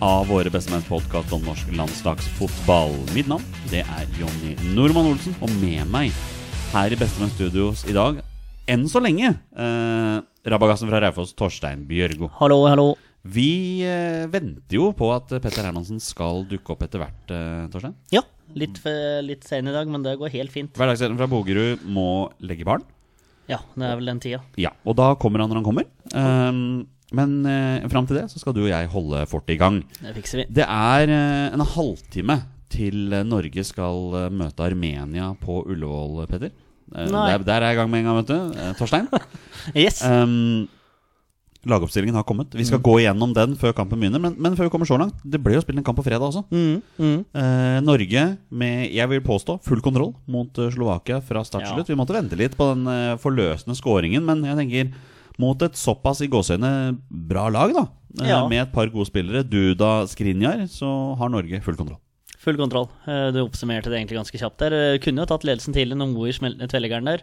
av Våre bestemenns podkast om norsk landslagsfotball. Mitt navn det er Jonny Normann Olsen, og med meg her i Bestemenns Studios i dag, enn så lenge, eh, rabagassen fra Raufoss, Torstein Bjørgo. Hallo, hallo. Vi eh, venter jo på at Petter Hermansen skal dukke opp etter hvert, eh, Torstein. Ja, litt, litt sen i dag, men det går helt fint. Hverdagshelten fra Bogerud må legge barn. Ja, det er vel den tida. Ja, og da kommer han når han kommer. Um, men eh, fram til det så skal du og jeg holde fortet i gang. Det fikser vi. Det er eh, en halvtime til eh, Norge skal eh, møte Armenia på Ullevål, Petter. Eh, Nei. der, der er jeg i gang med en gang, vet du. Eh, Torstein. Yes. Um, lagoppstillingen har kommet. Vi skal Mm. gå igjennom den før kampen begynner. Men, men før vi kommer så langt, det ble jo spilt en kamp på fredag også. Mm, mm. Eh, Norge med, jeg vil påstå, full kontroll mot eh, Slovakia fra start til Ja. slutt. Vi måtte vente litt på den eh, forløsende skåringen, men jeg tenker mot et såpass i gåseøyne bra lag, da, eh, Ja. med et par gode spillere, Duda Skrinjar, så har Norge full kontroll. Full kontroll. Eh, Du oppsummerte det egentlig ganske kjapt der. Eh, Kunne jo tatt ledelsen tidlig når Moe smelte tvellegeren der.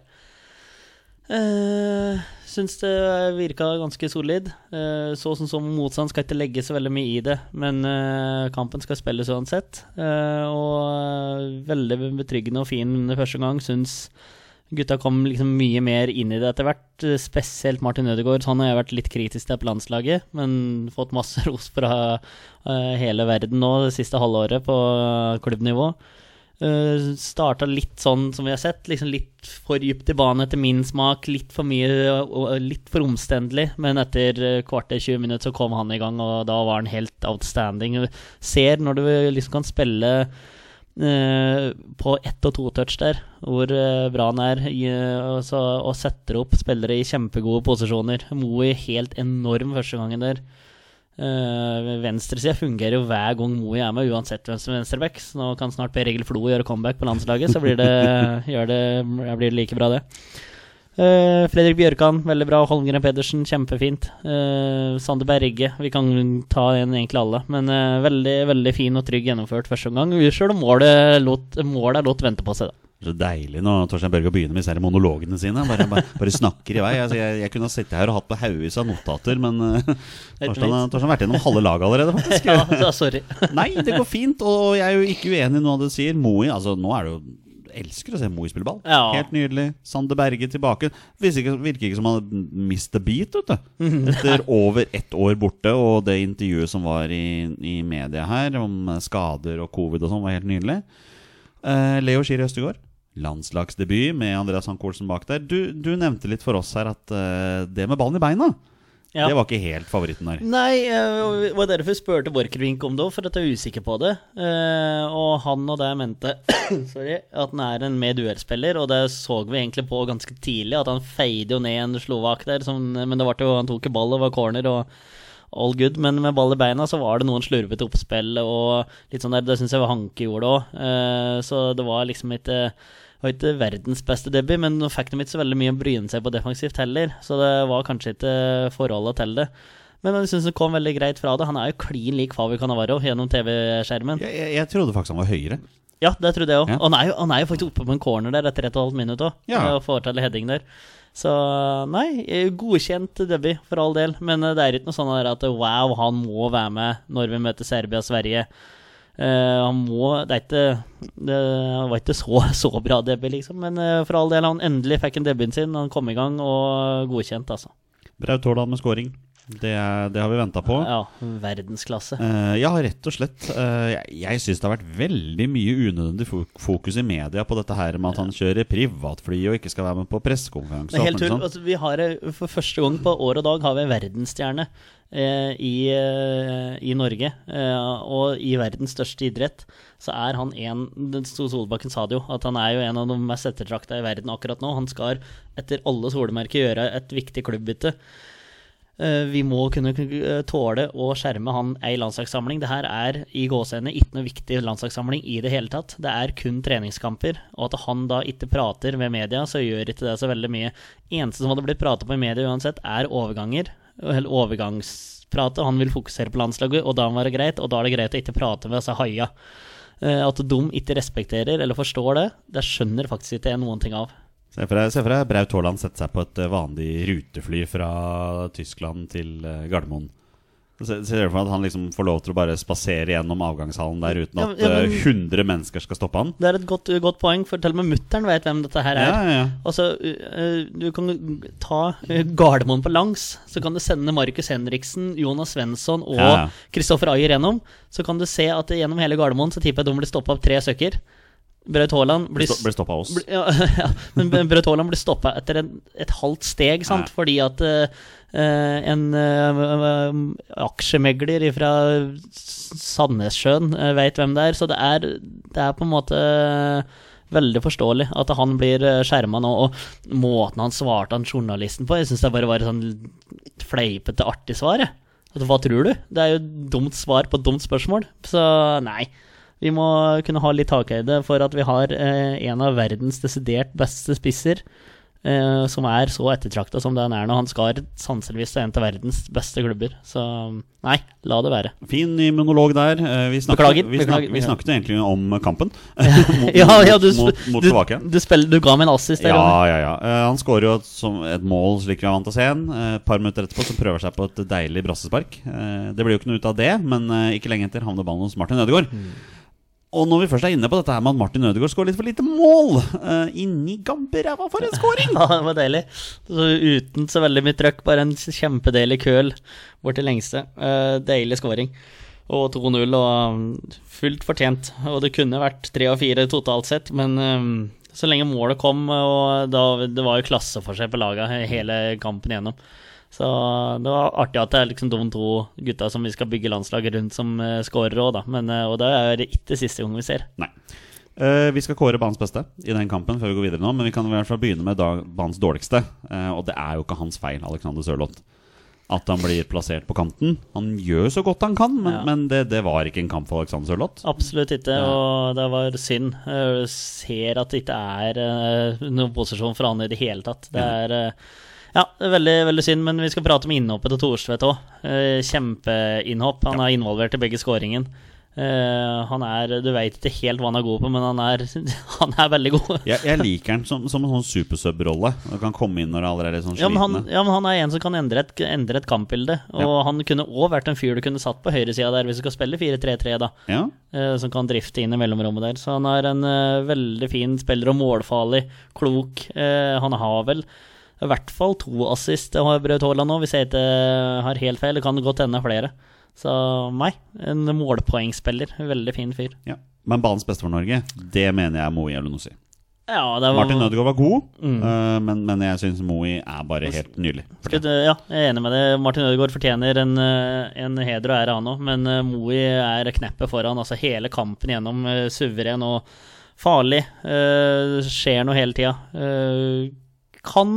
Uh, syns det virka ganske solid. Uh, så som som motstand skal ikke legge så veldig mye i det, men uh, kampen skal spilles uansett. Uh, og veldig betryggende og fin første gang. Syns gutta kom liksom mye mer inn i det etter hvert. eh, Spesielt Martin Ødegaard. Han har jeg vært litt kritisk til på landslaget, men fått masse ros fra eh, hele verden nå det siste halvåret på eh, klubbnivå. Uh, starta litt sånn som vi har sett, liksom litt for dypt i banen etter min smak. Litt for mye og litt for omstendelig, men etter kvarter 20 minutter så kom han i gang, og da var han helt outstanding. Ser når du liksom kan spille på ett og to touch der, hvor uh, bra han er, og, så, og setter opp spillere i kjempegode posisjoner. Moe helt enorm første gangen der. Uh, Venstresida fungerer jo hver gang Moe er med, uansett hvem som er venstreback. Så nå kan snart Per Egil Flo gjøre comeback på landslaget, så blir det, gjør det, blir det like bra, det. Uh, Fredrik Bjørkan, veldig bra. Holmgren Pedersen, kjempefint. Uh, Sander Berge, vi kan ta en egentlig alle. Men uh, veldig veldig fin og trygg gjennomført første omgang. Sjøl om målet lot, målet lot vente på seg, da. Så deilig når Torstein Børge begynner med disse monologene sine. Bare, bare, bare snakker i vei. Altså, jeg, jeg kunne ha sittet her og hatt på haugevis av notater, men uh, Torstein har vært gjennom halve laget allerede, faktisk. Ja, sorry. Nei, det går fint, og jeg er jo ikke uenig i noe av det du sier. Moi, altså nå er det jo Elsker å se Moe spille ball. Ja. Helt nydelig. Sander Berge tilbake. Ikke, virker ikke som han har mist a beat, vet du. Etter over ett år borte, og det intervjuet som var i, i media her om skader og covid og sånn, var helt nydelig. Uh, Leo Schiri Østegård. Landslagsdebut med Andreas Hank Olsen bak der. Du, du nevnte litt for oss her at uh, det med ballen i beina, Ja. det var ikke helt favoritten der. Nei, eh, det var derfor jeg spurte Borchgrevink om det òg, for at jeg er usikker på det. Eh, og han og det mente sorry, at han er en med duellspiller, og det så vi egentlig på ganske tidlig, at han feide jo ned en slovak der, som, men det var jo, han tok jo ball og var corner og all good. Men med ball i beina så var det noen slurvete oppspill og litt sånn der, det syns jeg var Hanke gjorde òg. Eh, så det var liksom ikke var ikke verdens beste debut, men nå fikk de ikke så veldig mye å bryne seg på defensivt heller, så det var kanskje ikke forholdet til det. Men jeg syns han kom veldig greit fra det. Han er jo klin lik Favi Canavaro gjennom TV-skjermen. Jeg, jeg, jeg trodde faktisk han var høyere. Ja, det trodde jeg òg. Ja. Og han er, jo, han er jo faktisk oppe på en corner der etter ett og et halvt minutt òg. Ja. Og får til heading der. Så nei, godkjent debut, for all del. Men eh, det er ikke noe sånn at wow, han må være med når vi møter Serbia og Sverige. Eh, han må Det ikke Det var ikke så, så bra debut, liksom. Men eh, for all del, han endelig fikk en debuten sin. Han kom i gang, og godkjent, altså. Braut Haaland med scoring. Det, det har vi venta på. Ja, verdensklasse. Uh, ja, rett og slett. Uh, jeg jeg syns det har vært veldig mye unødvendig fokus i media på dette her med at han kjører privatfly og ikke skal være med på pressekonferanse. Er helt tull. Altså, vi har eh, For første gang på år og dag har vi en verdensstjerne uh, i, i Norge. Og i verdens største idrett så er han en Solbakken sa det jo, at han er jo en av de mest ettertrakta i verden akkurat nå. Han skal etter alle solemerker gjøre et viktig klubbbytte. Eh, Vi må kunne eh, tåle å skjerme han ei landslagssamling. Det her er i gåsehendene ikke noe viktig landslagssamling i det hele tatt. Det er kun treningskamper. Og at han da ikke prater med media, så gjør ikke det så veldig mye. Eneste som hadde blitt prata på i media uansett, er overganger. Eller overgangspratet. Han vil fokusere på landslaget, og da må det være greit. Og da er det greit å ikke prate med disse haia. Eh, At de ikke respekterer eller forstår det, det skjønner faktisk ikke jeg noen ting av. Se for deg, Braut Haaland sette seg på et eh, vanlig rutefly fra Tyskland til eh, Gardermoen. Se- Ser du for deg at han liksom får lov til å bare spasere gjennom avgangshallen der uten at ja, men- eh, 100 mennesker skal stoppe han? Det er et godt, godt poeng, for til og med mutter'n vet hvem dette her er. Ja, ja. Altså, du kan ta Gardermoen på langs, så kan du sende Markus Henriksen, Jonas Svensson og. Kristoffer Ayer gjennom. Så kan du se at gjennom hele Gardermoen så tipper jeg de blir stoppa av tre stykker. Braut Haaland blir, Blir stoppa av oss. blir- ja, ja, men Braut Haaland blir stoppa etter en, et halvt steg, sant? Fordi at eh, en uh, aksjemegler fra Sandnessjøen uh, veit hvem det er. Så det er, det er på en måte veldig forståelig at han blir uh, skjerma nå. Og måten han svarte han journalisten på, jeg syns det bare var et sånn fleipete, artig svar. Hva tror du? Det er jo dumt svar på et dumt spørsmål. Så nei. Vi må kunne ha litt takhøyde for at vi har eh, en av verdens desidert beste spisser, eh, som er så ettertrakta som det han er nå. Han skal sannsynligvis til en av verdens beste klubber. Så nei, la det være. Fin ny monolog der. Eh, Vi snakket, Beklager, vi, snak, vi snakket egentlig om kampen. mot, Ja, ja, du, mot, mot du, du, spiller, du ga meg en assist der. Ja, ja, ja. Han skårer jo et, som et mål slik vi er vant til å se en. Et par minutter etterpå så prøver seg på et deilig brassespark. Det blir jo ikke noe ut av det, men ikke lenge etter havner ballen hos Martin Ødegaard. Og når vi først er inne på dette her med at Martin Ødegaard skårer litt for lite mål uh, Inni gamperæva for en scoring! Ja, det var deilig. Så uten så veldig mye trøkk, bare en kjempedeilig køl bort til lengste. Uh, deilig scoring. Og 2-0, og um, fullt fortjent. Og det kunne vært 3 og 4 totalt sett, men um, så lenge målet kom, og da, det var jo klasseforskjell på laga hele kampen igjennom. Så det var artig at det er liksom de to gutta som vi skal bygge landslaget rundt, som uh, skårer òg, da. Men, uh, og det er ikke siste gang vi ser. Nei. Uh, vi skal kåre banens beste i den kampen før vi går videre nå, men vi kan i hvert fall begynne med banens dårligste. Eh, og det er jo ikke hans feil, Alexander Sørloth. At han blir plassert på kanten. Han gjør så godt han kan, men, Ja. men det, det var ikke en kamp for Alexander Sørloth. Absolutt ikke, og det var synd. Jeg ser at det ikke er eh, noen posisjon for han i det hele tatt. Det er eh, ja, det er veldig, veldig synd, men vi skal prate om innhoppet til Thorstvedt òg. Kjempeinnhopp. Han er involvert i begge skåringen. Eh, han er Du veit ikke helt hva han er god på, men han er, han er veldig god. Jeg, jeg liker han som, som en sånn supersub-rolle. Han kan komme inn når alle er litt sånn Ja men, han, ja, men han er en som kan endre et, endre et kampbilde. Og Ja. han kunne òg vært en fyr du kunne satt på høyresida der hvis du skal spille 4-3-3, da. Ja. eh, som kan drifte inn i mellomrommet der. Så han er en eh, veldig fin spiller og målfarlig, klok. Eh, han har vel i hvert fall to assist, til har Braut Haaland nå, hvis jeg ikke har helt feil. Det kan godt hende flere. Så meg, en målpoengspiller. Veldig fin fyr. ja. Men banens beste for Norge, det mener jeg er Moe Elunussi. Ja, det var Martin Ødegaard var god, Mm. uh, men, men jeg syns Moe er bare helt nydelig. Ja, jeg er enig med det. Martin Ødegaard fortjener en, eh, en heder og ære, han òg. Men Moe er kneppet foran. Altså hele kampen gjennom. eh, Suveren og farlig. Uh, skjer noe hele tida. Eh, kan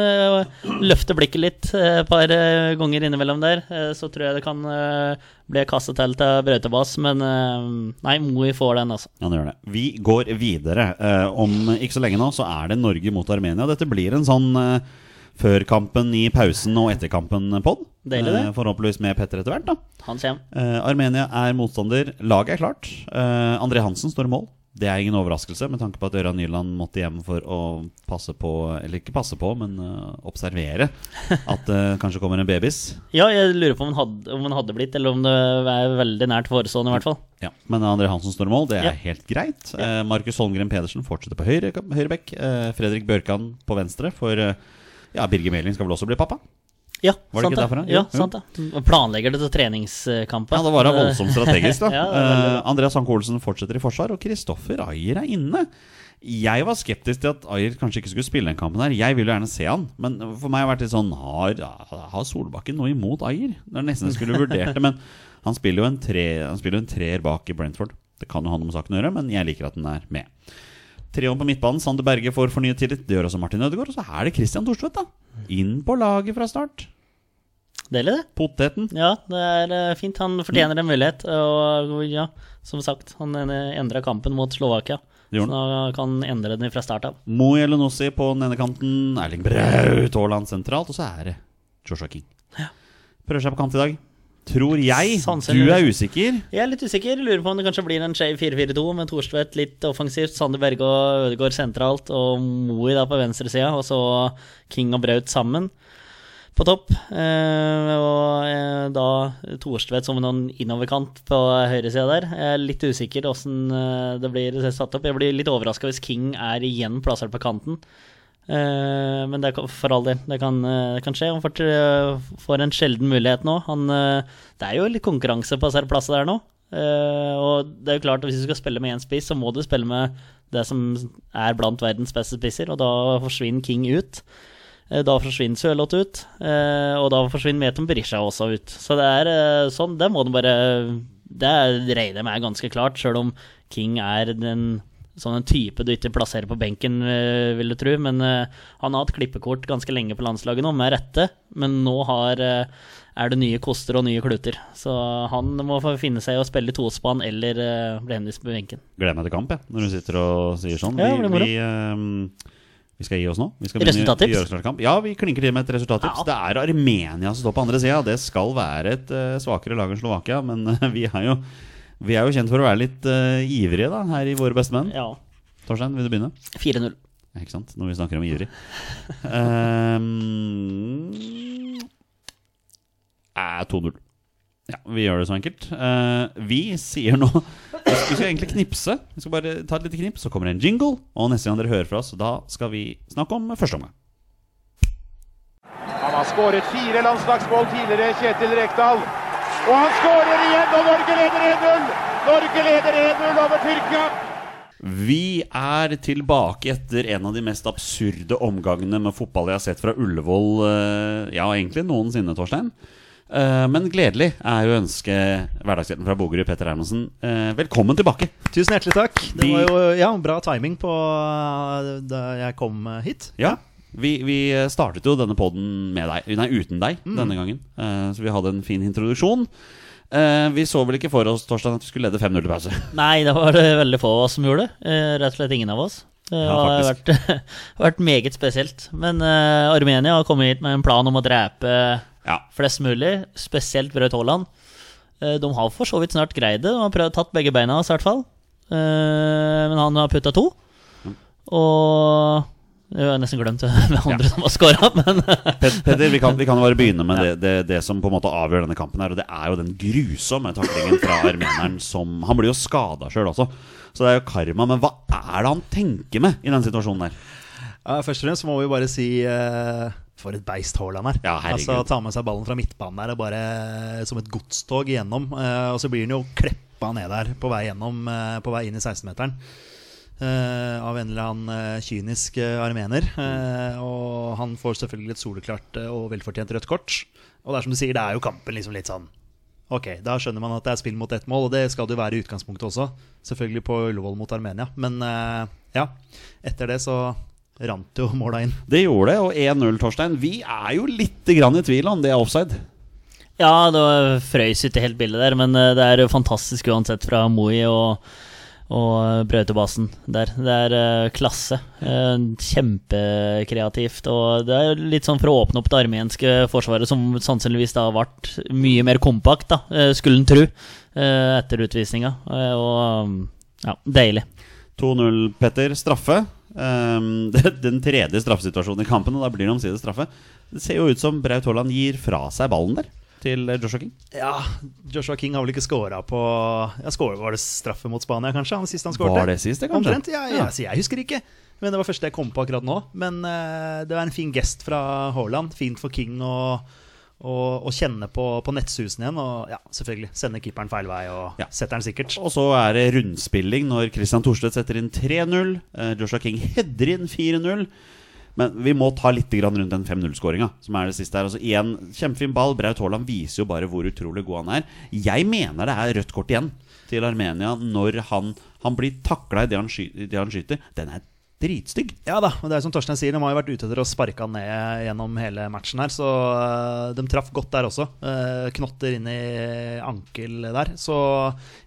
eh, løfte blikket litt eh, et par eh, ganger innimellom der. Eh, så tror jeg det kan eh, bli kastet til til brøytebass. Men eh, nei, Moi får den, altså. Han gjør det. Vi går videre. Eh, om ikke så lenge nå så er det Norge mot Armenia. Dette blir en sånn eh, før-kampen i pausen og etter-kampen-pod. Deilig, det. forhåpentligvis med Petter etter hvert. da Han. Eh, Armenia er motstander. Laget er klart. Eh, André Hansen står i mål. Det er ingen overraskelse med tanke på at Ørjan Nyland måtte hjem for å passe på, eller ikke passe på, men uh, observere at det kanskje kommer en babys. Ja, jeg lurer på om han hadde, om han hadde blitt, eller om det er veldig nært forestående, i hvert fall. Ja, Men André Hansen står i mål, det er Ja. helt greit. Eh, Markus Holmgren Pedersen fortsetter på høyre, høyrebekk. Eh, Fredrik Børkan på venstre, for ja, Birger Meling skal vel også bli pappa? Ja, Var det sant ikke derfra? Ja, sant det. Planlegger det til treningskamper. Ja, det var da voldsomt strategisk, da. Ja, Eh, Andreas Hanke Olsen fortsetter i forsvar, og Kristoffer Ayer er inne. Jeg var skeptisk til at Ayer kanskje ikke skulle spille den kampen her. Jeg vil jo gjerne se han, men for meg har det vært litt sånn Har, har Solbakken noe imot Ayer? Det er nesten jeg skulle vurdert det, men han spiller jo en, tre, han spiller en treer bak i Brentford. Det kan jo ha noe med saken å gjøre, men jeg liker at den er med. Trioen på midtbanen, Sander Berge får fornyet tillit. Det gjør også Martin Ødegaard. Og så er det Christian Thorstvedt, da. Inn på laget fra start. Deilig, det. Poteten. Ja, det er eh, fint. Han fortjener en mulighet. Og ja, som sagt, han endra kampen mot Slovakia. Så han kan endre den fra start av. Mo Jelenossi på den ene kanten, Erling Braut Haaland sentralt, og så er det Joshua King. Prøver seg på kant i dag. Tror jeg. Du er usikker. Jeg er litt usikker. Lurer på om det kanskje blir en skeiv 4-4-2 med Thorstvedt litt offensivt, Sander Berge og Ødegaard sentralt, og Moe da på venstresida, og så King og Braut sammen på topp. Eh, og eh, da Thorstvedt som noen innoverkant på høyresida der. Jeg er litt usikker åssen eh, det blir satt opp. Jeg blir litt overraska hvis King er igjen plassert på kanten. Eh, men det kan, for all del, det kan, eh, det kan skje. Han får, en sjelden mulighet nå. Han, eh, det er jo litt konkurranse på disse der nå. Eh, og det er jo klart at hvis du skal spille med én spiss, så må du spille med det som er blant verdens beste spisser, og da forsvinner King ut. Eh, Da forsvinner Sørloth ut, eh, og da forsvinner Meton Berisha også ut. Så det er eh, sånn, det må du bare Det regner jeg med er ganske klart, sjøl om King er den sånn en type du ikke plasserer på benken, eh, vil du tro. Men eh, han har hatt klippekort ganske lenge på landslaget nå, med rette. Men nå har, eh, er det nye koster og nye kluter. Så han må få finne seg i å spille i tospann eller bli henvist på benken. Gleder meg til kamp, jeg, når du sitter og sier sånn. Ja, vi, vi, vi skal gi oss nå. Vi skal gjøre. Ja, vi klinker til med et resultattips. Ja. Det er Armenia som står på andre sida. Det skal være et svakere lag enn Slovakia, men vi er jo vi er jo kjent for å være litt uh, ivrige da, her i Våre bestemenn. Ja. Torstein, vil du begynne? 4-0. Ikke sant? Når vi snakker om ivrig. Um, eh, 2-0. Ja, vi gjør det så enkelt. Uh, vi sier nå Vi skal egentlig knipse. Vi skal bare ta et lite knips, så kommer det en jingle. Og neste gang dere hører fra oss, da skal vi snakke om første omgang. Han har skåret fire landslagsmål tidligere, Kjetil Rekdal. Og han skårer igjen, og Norge leder 1-0! Norge leder 1-0 over Tyrkia. Vi er tilbake etter en av de mest absurde omgangene med fotball jeg har sett fra Ullevål eh, Ja, egentlig noensinne, Torstein. Eh, Men gledelig er jo å ønske hverdagshelten fra Bogerud, Petter Hermansen, eh, velkommen tilbake. Tusen hjertelig takk. Det var jo ja, bra timing på da jeg kom hit. Ja, vi, vi startet jo denne podden med deg, nei, uten deg denne gangen. Uh, Så vi hadde en fin introduksjon. Uh, Vi så vel ikke for oss Torstein, at vi skulle lede 5-0 til pause. Nei, det var det veldig få av oss som gjorde det. Eh, Rett og slett ingen av oss. Det Ja, har vært, vært meget spesielt. Men Armenia har kommet hit med en plan om å drepe Ja, flest mulig, spesielt Braut Haaland. De har for så vidt snart greid det. De har prøvd tatt begge beina hans, i hvert fall. Men han har putta to. Og jeg har nesten glemt hvem andre som har skåra, men Ped- Peder, vi kan, vi kan bare begynne med det, det, det som på en måte avgjør denne kampen. her Og det er jo den grusomme taklingen fra armeneren som Han blir jo skada sjøl også, så det er jo karma. Men hva er det han tenker med i den situasjonen der? Ja, først og fremst må vi bare si uh, for et beist Haaland er. Ja, altså, ta med seg ballen fra midtbanen der og bare som et godstog igjennom. Uh, og så blir han jo kleppa ned der på vei gjennom, uh, på vei inn i 16-meteren. Eh, av en eller annen eh, kynisk eh, armener. Og han får selvfølgelig et soleklart og velfortjent rødt kort. Og det er som du sier, det er jo kampen liksom litt sånn Ok, da skjønner man at det er spill mot ett mål, og det skal det jo være i utgangspunktet også. Selvfølgelig på Ullevål mot Armenia. Men ja, etter det så rant jo måla inn. Det gjorde det, og 1-0, Torstein. Vi er jo litt grann i tvil om det er offside. Ja, det frøys ikke helt bildet der, men det er jo fantastisk uansett fra Moi og, og Brautebassen der. Det er uh, klasse. Uh, Kjempekreativt. Og det er litt sånn for å åpne opp det armenske forsvaret, som sannsynligvis da har vært mye mer kompakt, da, uh, skulle en eh, etter utvisninga. Eh, Og ja, deilig. 2-0, Petter. Straffe. Um, det, den tredje straffesituasjonen i kampen, og da blir det omsider straffe. Det ser jo ut som Braut Haaland gir fra seg ballen der til eh, Joshua King. Ja, Joshua King har vel ikke scora på ja, score, Var det straffe mot Spania, kanskje? Han siste han skårte? Var det sist, det, kanskje? Omtrent? Ja, ja, så jeg husker ikke. Men Det var første jeg kom på akkurat nå. Men uh, det var en fin gest fra Haaland. Fint for King å, å, å kjenne på, på nettsusen igjen. Og ja, selvfølgelig sende keeperen feil vei og Ja. setter den sikkert. Og så er det rundspilling når Christian Thorstvedt setter inn 3-0. Uh, Joshua King header inn 4-0. Men vi må ta litt rundt den 5-0-skåringa. Som er det siste her Altså igjen, Kjempefin ball. Braut Haaland viser jo bare hvor utrolig god han er. Jeg mener det er rødt kort igjen til Armenia når han, han blir takla i det han skyter. Den er dritstygg. Ja da, og det er som Torstein sier, de har jo vært ute etter å sparke han ned gjennom hele matchen her, så øh, de traff godt der også. Eh, knotter inn i ankel der. Så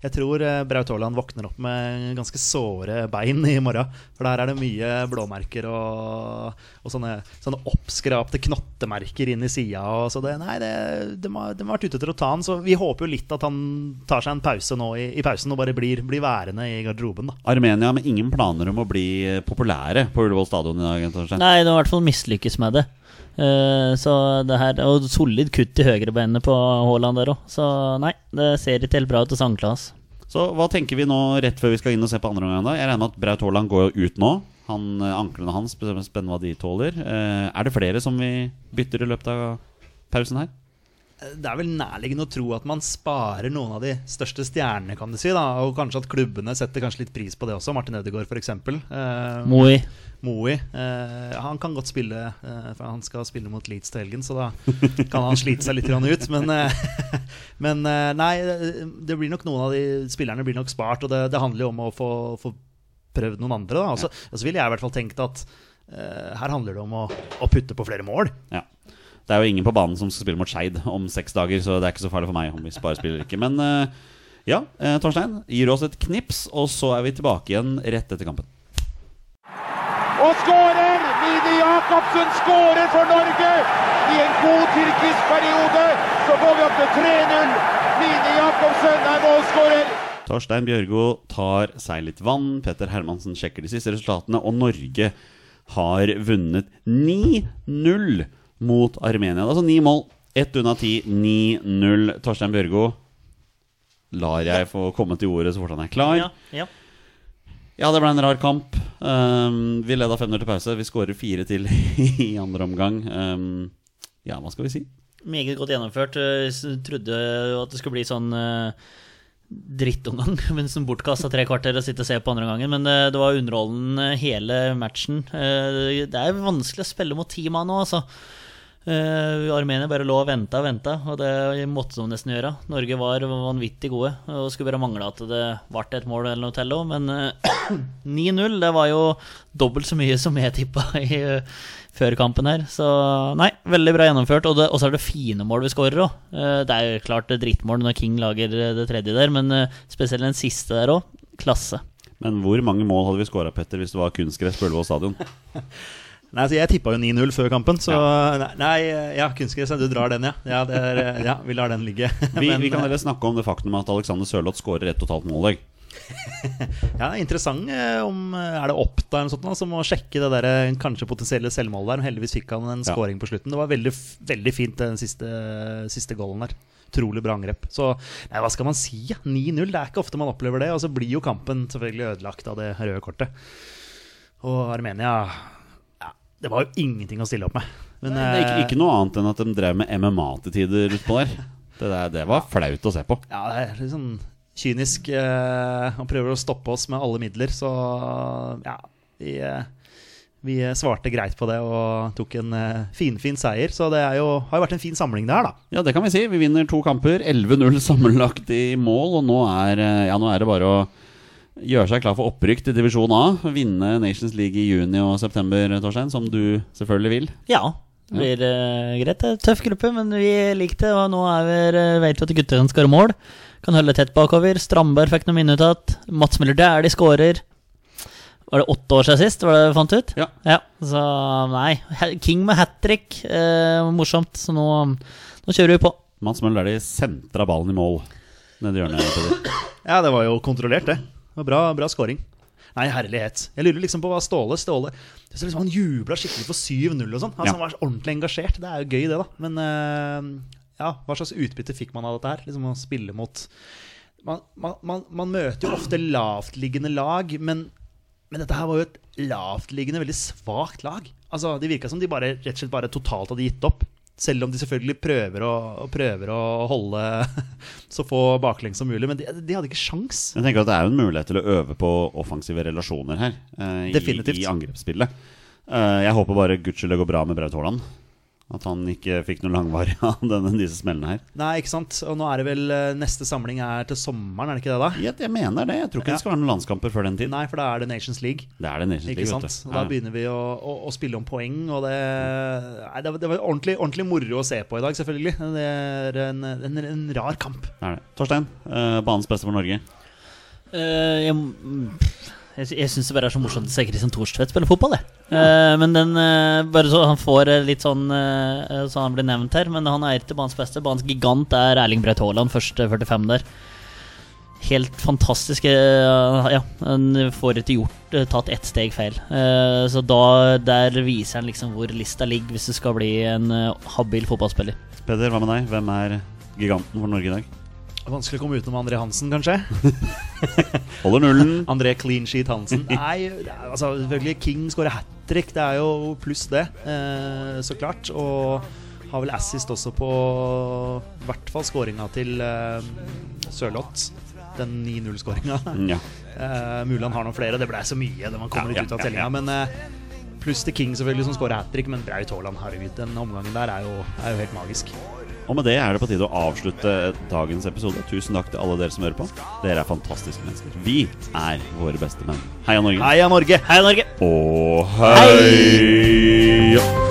jeg tror eh, Braut Haaland våkner opp med ganske såre bein i morgen. For der er det mye blåmerker og, og sånne, sånne oppskrapte knottemerker inn i sida. Så det, nei, det, de, har, de har vært ute etter å ta han, så vi håper jo litt at han tar seg en pause nå i, i pausen og bare blir, blir værende i garderoben. da. Armenia med ingen planer om å bli eh, populære på Ullevål stadion i dag. Kanskje? Nei, de har i hvert fall mislykkes med det. Eh, så det her Og solid kutt i høyrebeinet på Haaland der òg. Så nei, det ser ikke helt bra ut hos Anklas. Så hva tenker vi nå rett før vi skal inn og se på andre omgang? Jeg regner med at Braut Haaland går jo ut nå. Han, eh, anklene hans spennende hva de tåler. Eh, er det flere som vi bytter i løpet av pausen her? Det er vel nærliggende å tro at man sparer noen av de største stjernene, kan du si. da Og kanskje at klubbene setter kanskje litt pris på det også. Martin Ødegaard, f.eks. Eh, Moi. Moi. Eh, han kan godt spille, eh, for han skal spille mot Leeds til helgen, så da kan han slite seg litt ut. Men, eh, men eh, nei, det blir nok noen av de spillerne blir nok spart, og det, det handler jo om å få, få prøvd noen andre. da Og så og så ville jeg i hvert fall tenkt at eh, her handler det om å, å putte på flere mål. Ja. Det er jo ingen på banen som skal spille mot Skeid om seks dager, så det er ikke så farlig for meg om vi bare spiller ikke. Men eh, ja, eh, Torstein gir oss et knips, og så er vi tilbake igjen rett etter kampen. Og skårer! Mini Jacobsen skårer for Norge! I en god tyrkisk periode så går vi opp til 3-0. Mini Jacobsen er målskårer. Torstein Bjørgo tar seg litt vann. Petter Hermansen sjekker de siste resultatene, og Norge har vunnet 9-0 mot Armenia. Altså ni mål. Ett unna ti. 9-0. Torstein Bjørgo, lar jeg få komme til ordet så fort han er klar. Ja, ja. Ja, det ble en rar kamp. Um, vi leda 5-0 til pause. Vi skårer fire til i andre omgang. Um, ja, hva skal vi si? Meget godt gjennomført. Jeg trodde at det skulle bli sånn uh drittomgang, mens de bortkasta tre kvarter og sitter og ser på andre gangen. Men eh, det var underholdende hele matchen. Eh, det er vanskelig å spille mot ti mann nå, altså. Eh, Armenia bare lå og venta og venta, og det måtte de nesten gjøre. Norge var vanvittig gode, og skulle bare mangle at det ble et mål eller noe til òg. Men uh, 9-0, det var jo dobbelt så mye som jeg tippa i uh, før kampen her. Så nei, veldig bra gjennomført. Og, det, og så er det fine mål vi skårer òg. Det er jo klart det er drittmål når King lager eh, det tredje der, men eh, spesielt den siste der òg. Klasse. Men hvor mange mål hadde vi skåra, Petter, hvis det var kunstgress på Ullevål stadion? Nei, altså Jeg tippa jo 9-0 før kampen, så nei, nei, ja, kunstgress, ja, du drar den, ja. Ja, det er, ja Vi lar den ligge. Vi, Men, vi kan heller snakke om det faktum at Alexander Sørloth skårer ett totalt mål. i dag. Ja, interessant eh, om eh, Er det Oppda eller noe sånt som må sjekke det der eh, kanskje potensielle selvmålet der. Heldigvis fikk han en Ja. scoring på slutten. Det var veldig, veldig fint, den siste, siste goalen der. Utrolig bra angrep. Så nei, hva skal man si? 9-0. Det er ikke ofte man opplever det. Og så blir jo kampen selvfølgelig ødelagt av det røde kortet. Og Armenia ja, Det var jo ingenting å stille opp med. Men, Det er ikke, eh, ikke noe annet enn at de drev med MMA til tider utpå der. Det, der. det var flaut å se på. Ja, det er litt sånn kynisk. Eh, han prøver å stoppe oss med alle midler, så ja Vi, eh, vi svarte greit på det og tok en eh, finfin seier. Så det er jo, har jo vært en fin samling det her, da. Ja, det kan vi si. Vi vinner to kamper. 11-0 sammenlagt i mål. Og nå er, eh, ja, nå er det bare å gjøre seg klar for opprykk til divisjon A. Vinne Nations League i juni og september, Torstein, som du selvfølgelig vil. Ja. Det blir uh, greit. Det er en tøff gruppe, men vi liker det. Og nå er vi, uh, vet vi at guttene skårer mål. Kan holde tett bakover. Strandberg fikk noen minutter igjen. Mats Møller de skårer. Var det åtte år siden sist, var det det fant ut? Ja. Så nei. King med hat trick. Uh, morsomt. Så nå, nå kjører vi på. Mats Møller de sentra ballen i mål nedi hjørnet. Ja, det var jo kontrollert, det. Det var bra, bra scoring. Nei, herlighet. Jeg lurer liksom på hva Ståle Ståle liksom Han jubla skikkelig for 7-0 og sånn. Altså, Ja. Han var så ordentlig engasjert. Det er jo gøy, det, da. Men uh, ja, hva slags utbytte fikk man av dette her? Liksom Å spille mot man, man, man, man møter jo ofte lavtliggende lag, men Men dette her var jo et lavtliggende, veldig svakt lag. Altså, Det virka som de bare, rett og slett bare totalt hadde gitt opp. Selv om de selvfølgelig prøver å, prøver å holde så få baklengs som mulig. Men de, de hadde ikke sjans. Jeg tenker at Det er jo en mulighet til å øve på offensive relasjoner her. eh, i. I angrepsspillet. Eh, jeg håper bare gudskjelov det går bra med Braut Haaland. At han ikke fikk noe langvarig av denne, disse smellene her. Nei, ikke sant? Og nå er det vel eh, neste samling er til sommeren, er det ikke det, da? Jeg, jeg mener det. Jeg tror ikke Ja. det skal være noen landskamper før den tid. Nei, for da er det Nations League. Det er det Nations Ikke League, sant? vet Og da Ja. begynner vi å, å, å spille om poeng, og det, nei, det, var, det var ordentlig, ordentlig moro å se på i dag, selvfølgelig. Det er en, en, en rar kamp. Det er det. Torstein, eh, banens beste for Norge. Eh, jeg jeg, jeg syns det bare er så morsomt å se Christian Thorstvedt spille fotball. Ja. Eh, men den eh, Bare så han får eh, litt sånn Så han blir nevnt her, men han er til banens beste. Banens gigant er Erling Braut Haaland, første 45 der. Helt fantastisk. ja, han får ikke gjort tatt ett steg feil. Så da der viser han liksom hvor lista ligger, hvis du skal bli en habil fotballspiller. Peder, hva med deg? Hvem er giganten for Norge i dag? Vanskelig å komme utenom André Hansen, kanskje. Holder nullen. André Clean Sheet Hansen. Nei, er, altså selvfølgelig King skårer hat trick. Det er jo pluss det, eh, så klart. Og har vel assist også på i hvert fall skåringa til eh, Sørloth. Den 9-0-skåringa. Ja. Eh, mulig han har noen flere. Det blei så mye da man kommer Ja, litt ut av tellinga. ja. Men eh, pluss til King, selvfølgelig, som skårer hat trick. Men Braut Haaland, herregud, den omgangen der er jo, er jo helt magisk. Og med det er det på tide å avslutte dagens episode. Tusen takk til alle dere som hører på. Dere er fantastiske mennesker. Vi er våre beste menn. Heia Norge. Heia Norge! Heia Norge! Og hei!